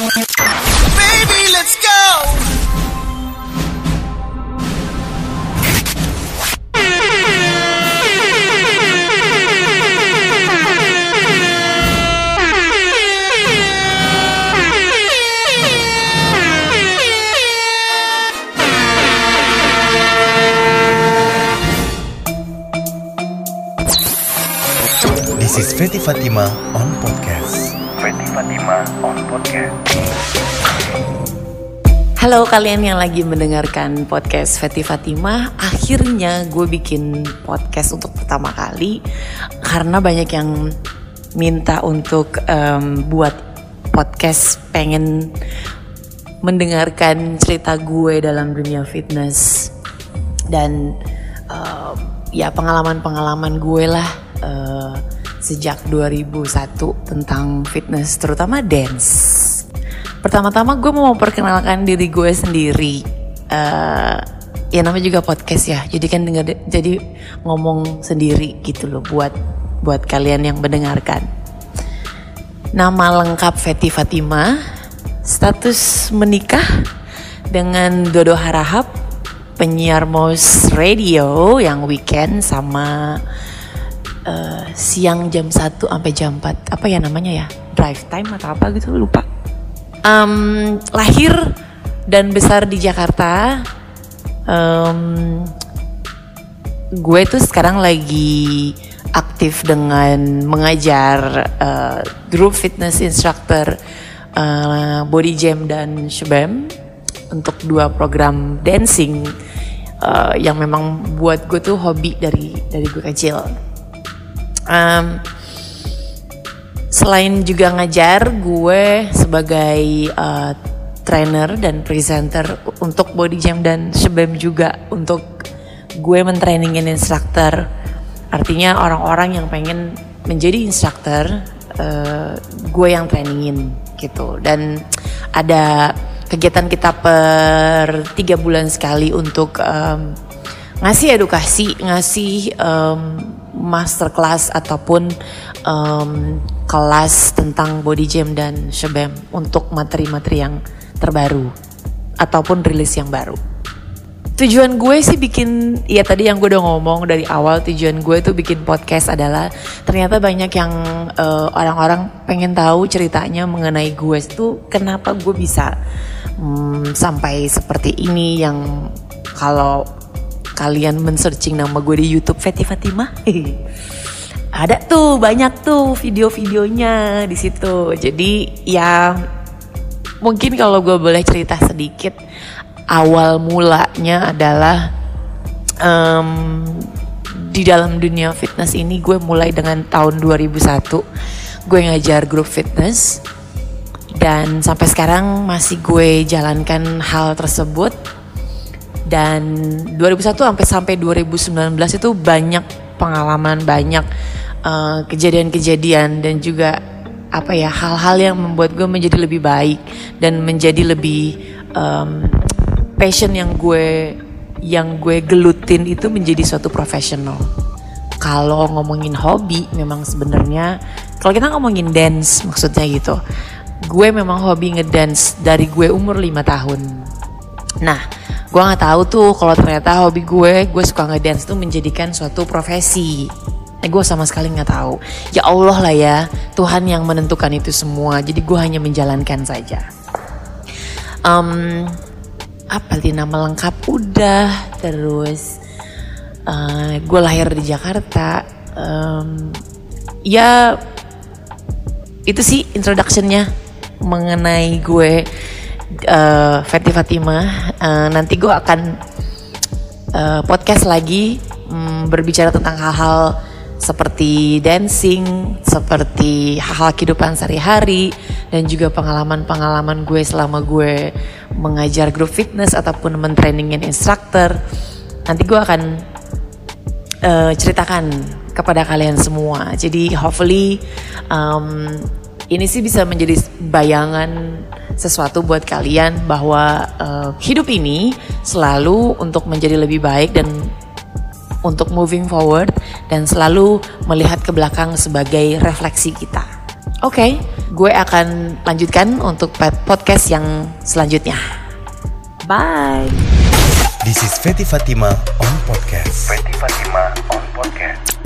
Baby, let's go. This is Fatima on podcast. Fatima on podcast. Halo kalian yang lagi mendengarkan podcast Feti Fatimah Akhirnya gue bikin podcast untuk pertama kali Karena banyak yang minta untuk em, buat podcast pengen mendengarkan cerita gue dalam dunia fitness Dan em, ya pengalaman-pengalaman gue lah eh, sejak 2001 tentang fitness terutama dance Pertama-tama gue mau memperkenalkan diri gue sendiri. Eh, ya namanya juga podcast ya. Jadi kan denger, jadi ngomong sendiri gitu loh buat buat kalian yang mendengarkan. Nama lengkap Feti Fatima, status menikah dengan Dodo Harahap, penyiar Mos Radio yang weekend sama eh, siang jam 1 sampai jam 4. Apa ya namanya ya? Drive time atau apa gitu lupa. Em, lahir dan besar di Jakarta. Em, gue tuh sekarang lagi aktif dengan mengajar eh, grup fitness instructor eh, body jam dan shebam untuk dua program dancing eh, yang memang buat gue tuh hobi dari dari gue kecil. Em, Selain juga ngajar, gue sebagai uh, trainer dan presenter untuk body jam dan shebam juga untuk gue mentrainingin instructor. Artinya orang-orang yang pengen menjadi instructor, uh, gue yang trainingin gitu. Dan ada kegiatan kita per tiga bulan sekali untuk um, ngasih edukasi, ngasih um, masterclass ataupun um, kelas tentang body jam dan shebam untuk materi-materi yang terbaru ataupun rilis yang baru. Tujuan gue sih bikin, ya tadi yang gue udah ngomong dari awal tujuan gue tuh bikin podcast adalah ternyata banyak yang eh, orang-orang pengen tahu ceritanya mengenai gue itu kenapa gue bisa hmm, sampai seperti ini yang kalau kalian men-searching nama gue di YouTube Feti Fatimah. Ada tuh banyak tuh video-videonya di situ. Jadi ya mungkin kalau gue boleh cerita sedikit awal mulanya adalah em, di dalam dunia fitness ini gue mulai dengan tahun 2001 gue ngajar grup fitness dan sampai sekarang masih gue jalankan hal tersebut dan 2001 sampai sampai 2019 itu banyak pengalaman banyak eh, kejadian-kejadian dan juga apa ya hal-hal yang membuat gue menjadi lebih baik dan menjadi lebih em, passion yang gue yang gue gelutin itu menjadi suatu profesional. Kalau ngomongin hobi memang sebenarnya kalau kita ngomongin dance maksudnya gitu. Gue memang hobi ngedance dari gue umur 5 tahun. Nah, gue nggak tahu tuh kalau ternyata hobi gue, gue suka ngedance tuh menjadikan suatu profesi. Eh, gue sama sekali nggak tahu. Ya Allah lah ya, Tuhan yang menentukan itu semua. Jadi gue hanya menjalankan saja. Em, apa sih nama lengkap udah, terus eh, gue lahir di Jakarta. Em, ya itu sih introductionnya mengenai gue eh, Feti Fatima. Eh, nanti gue akan eh, podcast lagi mm, berbicara tentang hal-hal seperti dancing, seperti hal-hal kehidupan sehari-hari dan juga pengalaman-pengalaman gue selama gue mengajar grup fitness ataupun mentrainingin instructor. Nanti gue akan eh, ceritakan kepada kalian semua. Jadi hopefully um, ini sih bisa menjadi bayangan sesuatu buat kalian bahwa uh, hidup ini selalu untuk menjadi lebih baik dan untuk moving forward dan selalu melihat ke belakang sebagai refleksi kita. Oke, okay, gue akan lanjutkan untuk podcast yang selanjutnya. Bye. This is Fatima on podcast. Fatima on podcast.